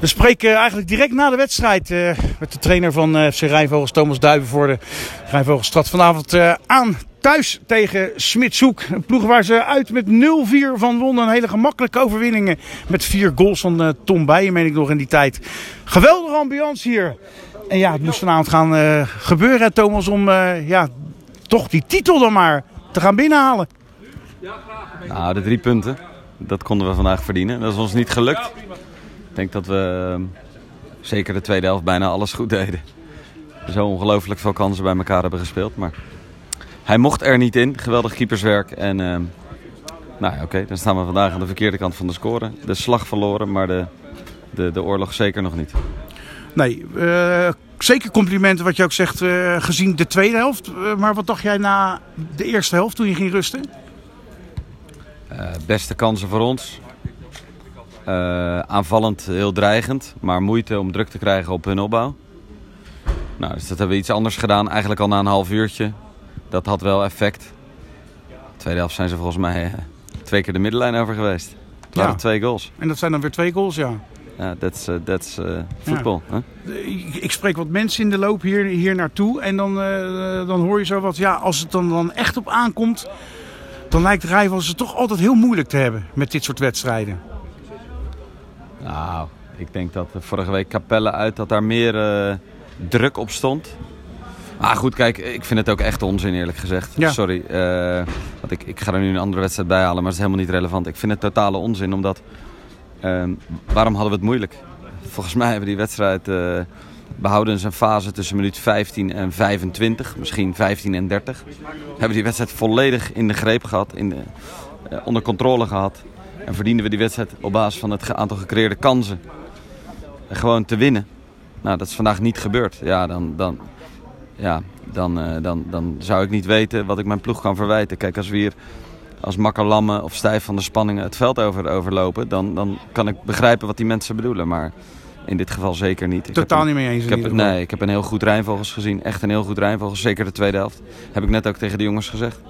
We spreken eigenlijk direct na de wedstrijd uh, met de trainer van uh, FC Rijnvogels, Thomas Duivenvoorde. Rijnvogels trad vanavond uh, aan thuis tegen Smitshoek. Een ploeg waar ze uit met 0-4 van wonnen. Een hele gemakkelijke overwinningen met vier goals van Tom Bijen, meen ik nog in die tijd. Geweldige ambiance hier. En ja, het moest vanavond gaan gebeuren, Thomas, om ja, toch die titel dan maar te gaan binnenhalen. Nou, de drie punten, dat konden we vandaag verdienen. Dat is ons niet gelukt. Ik denk dat we ehm, zeker de tweede helft bijna alles goed deden. Zo ongelooflijk veel kansen bij elkaar hebben gespeeld. Maar hij mocht er niet in. Geweldig keeperswerk. En uh, nou ja, oké, dan staan we vandaag aan de verkeerde kant van de score. De slag verloren, maar de, de, de oorlog zeker nog niet. Nee, uh, zeker complimenten wat je ook zegt uh, gezien de tweede helft. Uh, maar wat dacht jij na de eerste helft toen je ging rusten? beste kansen voor ons. Uh, aanvallend heel dreigend, maar moeite om druk te krijgen op hun opbouw. Nou, dus dat hebben we iets anders gedaan, eigenlijk al na een half uurtje. Dat had wel effect. tweede helft zijn ze volgens mij uh, twee keer de middenlijn over geweest. Het waren twee goals. En dat zijn dan weer twee goals, ja. Ja, dat is voetbal. Ja. Ik spreek wat mensen in de loop hier, hier naartoe. En dan, dan hoor je zo wat, ja, als het dan, dan echt op aankomt... dan lijkt Rijvels het toch altijd heel moeilijk te hebben met dit soort wedstrijden. Nou, ik denk dat vorige week Capelle uit dat daar meer uh, druk op stond. Maar goed, kijk, ik vind het ook echt onzin eerlijk gezegd. Ja. Sorry, uh, want ik, ik ga er nu een andere wedstrijd bij halen, maar dat is helemaal niet relevant. Ik vind het totale onzin, omdat... Uh, waarom hadden we het moeilijk? Volgens mij hebben we die wedstrijd... Uh, behouden zijn fase tussen minuut 15 en 25, misschien 15 en 30. Hebben die wedstrijd volledig in de greep gehad, in de, onder controle gehad. En verdienden we die wedstrijd op basis van het aantal gecreëerde kansen gewoon te winnen. Nou, dat is vandaag niet gebeurd. Ja, dan, dan, ja, dan, uh, dan, dan zou ik niet weten wat ik mijn ploeg kan verwijten. Kijk, als we hier als makkerlammen of stijf van de spanningen het veld over, overlopen... Dan, dan kan ik begrijpen wat die mensen bedoelen. Maar in dit geval zeker niet. Ik Totaal niet mee eens ik heb, Nee, ik heb een heel goed Rijnvogels gezien. Echt een heel goed Rijnvogels. Zeker de tweede helft. Heb ik net ook tegen de jongens gezegd.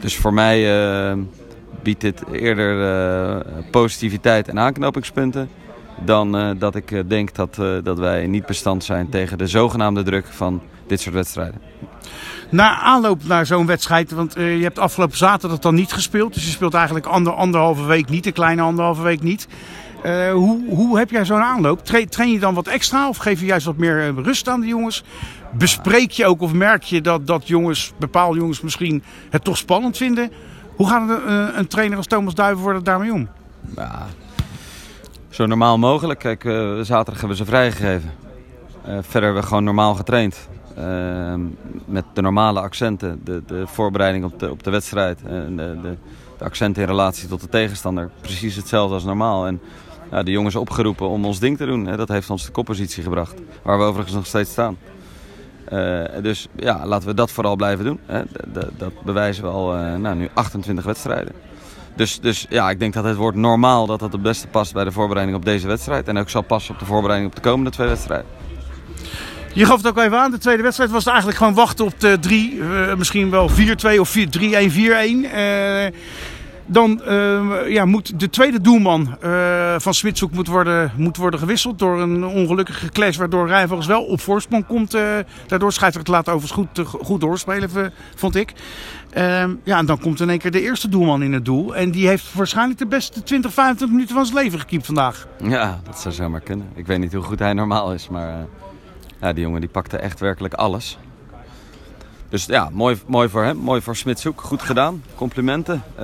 Dus voor mij... Uh, biedt dit eerder uh, positiviteit en aanknopingspunten dan uh, dat ik uh, denk dat, dat wij niet bestand zijn tegen de zogenaamde druk van dit soort wedstrijden. Na aanloop naar zo'n wedstrijd, want je hebt afgelopen zaterdag dan niet gespeeld. Dus je speelt eigenlijk ander, anderhalve week niet, een kleine anderhalve week niet. hoe, hoe heb jij zo'n aanloop? Tra train je dan wat extra of geef je juist wat meer rust aan de jongens? Bespreek je ook of merk je dat, dat jongens, bepaalde jongens misschien het toch spannend vinden? Hoe gaat een, eh, een trainer als Thomas Duiven daarmee om? Zo normaal mogelijk. Kijk, uh, zaterdag hebben we ze vrijgegeven. Uh, verder hebben we gewoon normaal getraind. Met de normale accenten. De, de voorbereiding op de, op de wedstrijd. De, de, accenten in relatie tot de tegenstander. Precies hetzelfde als normaal. En de jongens opgeroepen om ons ding te doen. Dat heeft ons de koppositie gebracht. Waar we overigens nog steeds staan. Uh, dus ja, laten we dat vooral blijven doen. Hè. dat bewijzen we al uh, nou, nu 28 wedstrijden. Dus, dus ja, ik denk dat het woord normaal dat dat het beste past bij de voorbereiding op deze wedstrijd. En ook zal passen op de voorbereiding op de komende twee wedstrijden. Je gaf het ook even aan, de tweede wedstrijd was eigenlijk gewoon wachten op de 3, uh, misschien wel 4-2 of 3-1, 4-1 dan uh, ja, moet de tweede doelman uh, van Smitshoek moet worden, moet worden gewisseld door een ongelukkige clash waardoor Rijnvogels wel op voorsprong komt. Uh, daardoor schijnt het laat overigens goed, goed doorspelen, vond ik. Ehm, ja, en dan komt in één keer de eerste doelman in het doel. En die heeft waarschijnlijk de beste 20, 25 minuten van zijn leven gekiept vandaag. Ja, dat zou zomaar kunnen. Ik weet niet hoe goed hij normaal is, maar ja, die jongen die pakte echt werkelijk alles. Dus ja, mooi, mooi voor hem, mooi voor Smitshoek. Goed gedaan, complimenten. Uh,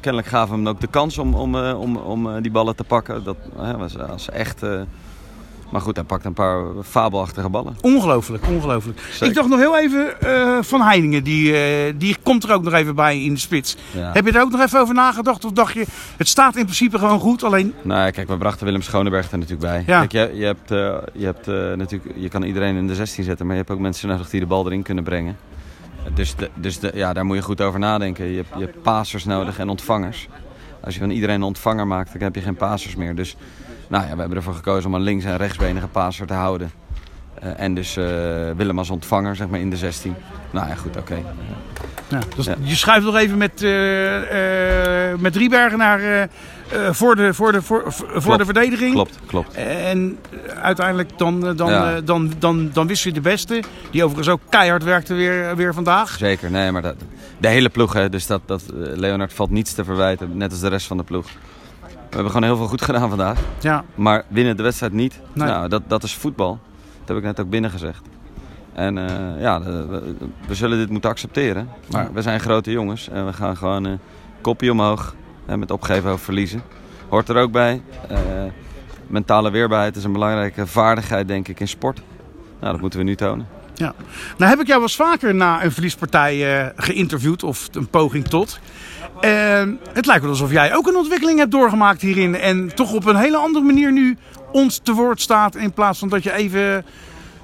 kennelijk gaven we hem ook de kans om, om, uh, om, om uh, die ballen te pakken. Dat was, was echt... maar goed, hij pakt een paar fabelachtige ballen. Ongelooflijk, ongelooflijk. Ik dacht nog heel even van Heiningen, die, die komt er ook nog even bij in de spits. Ja. Heb je er ook nog even over nagedacht? Of dacht je, het staat in principe gewoon goed, alleen... Nou kijk, we brachten Willem Schoneberg er natuurlijk bij. Ja. Kijk, je, je hebt, je, hebt natuurlijk, je kan iedereen in de 16 zetten, maar je hebt ook mensen nodig die de bal erin kunnen brengen. Dus, de, dus de, ja, daar moet je goed over nadenken. Je hebt, je hebt passers nodig en ontvangers. Als je van iedereen een ontvanger maakt, dan heb je geen passers meer. Dus nou ja, we hebben ervoor gekozen om een links- en rechtsbenige passer te houden. Uh, en dus uh, Willem als ontvanger, zeg maar, in de 16. Nou ja, goed, oké. Okay. Ja, dus ja. Je schuift nog even met, uh, met Driebergen naar uh, voor, de, voor, de, voor, voor de verdediging. Klopt, klopt. En uiteindelijk dan, dan, dan, dan, dan, dan wist je de beste. Die overigens ook keihard werkte weer, weer vandaag. Zeker, nee, maar dat, de hele ploeg. Hè, dus dat, dat, Leonard valt niets te verwijten, net als de rest van de ploeg. We hebben gewoon heel veel goed gedaan vandaag. Ja. Maar winnen de wedstrijd niet, nou, dat, dat is voetbal. Dat heb ik net ook binnen gezegd. En uh, ja, we, we, zullen dit moeten accepteren. Maar we zijn grote jongens en we gaan gewoon uh, kopje omhoog met opgeven of verliezen. Hoort er ook bij. Uh, mentale weerbaarheid is een belangrijke vaardigheid, denk ik, in sport. Nou, dat moeten we nu tonen. Ja. Nou heb ik jou wel eens vaker na een verliespartij geïnterviewd, of een poging tot. En het lijkt wel alsof jij ook een ontwikkeling hebt doorgemaakt hierin. En toch op een hele andere manier nu ons te woord staat. In plaats van dat je even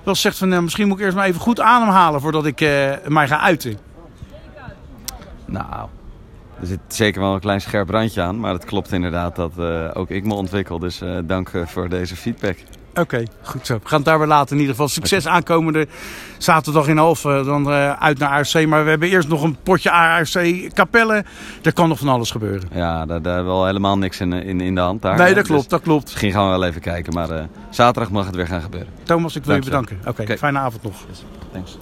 wel zegt van nou, misschien moet ik eerst maar even goed ademhalen voordat ik uh, mij ga uiten. Nou, er zit zeker wel een klein scherp randje aan. Maar het klopt inderdaad dat uh, ook ik me ontwikkel. Dus uh, dank voor deze feedback. Oké, goed zo. We gaan het daar weer laten. In ieder geval succes aankomende zaterdag in Alphen. Dan uh, uit naar ARC. Maar we hebben eerst nog een potje ARC Capelle. Er kan nog van alles gebeuren. Ja, daar, daar wel helemaal niks in, in, in de hand daar. Nee, dat klopt, dus dat klopt. Misschien gaan we wel even kijken. Maar zaterdag mag het weer gaan gebeuren. Thomas, ik wil Dank je bedanken. Oké, okay, okay. fijne avond nog. Yes. Thanks.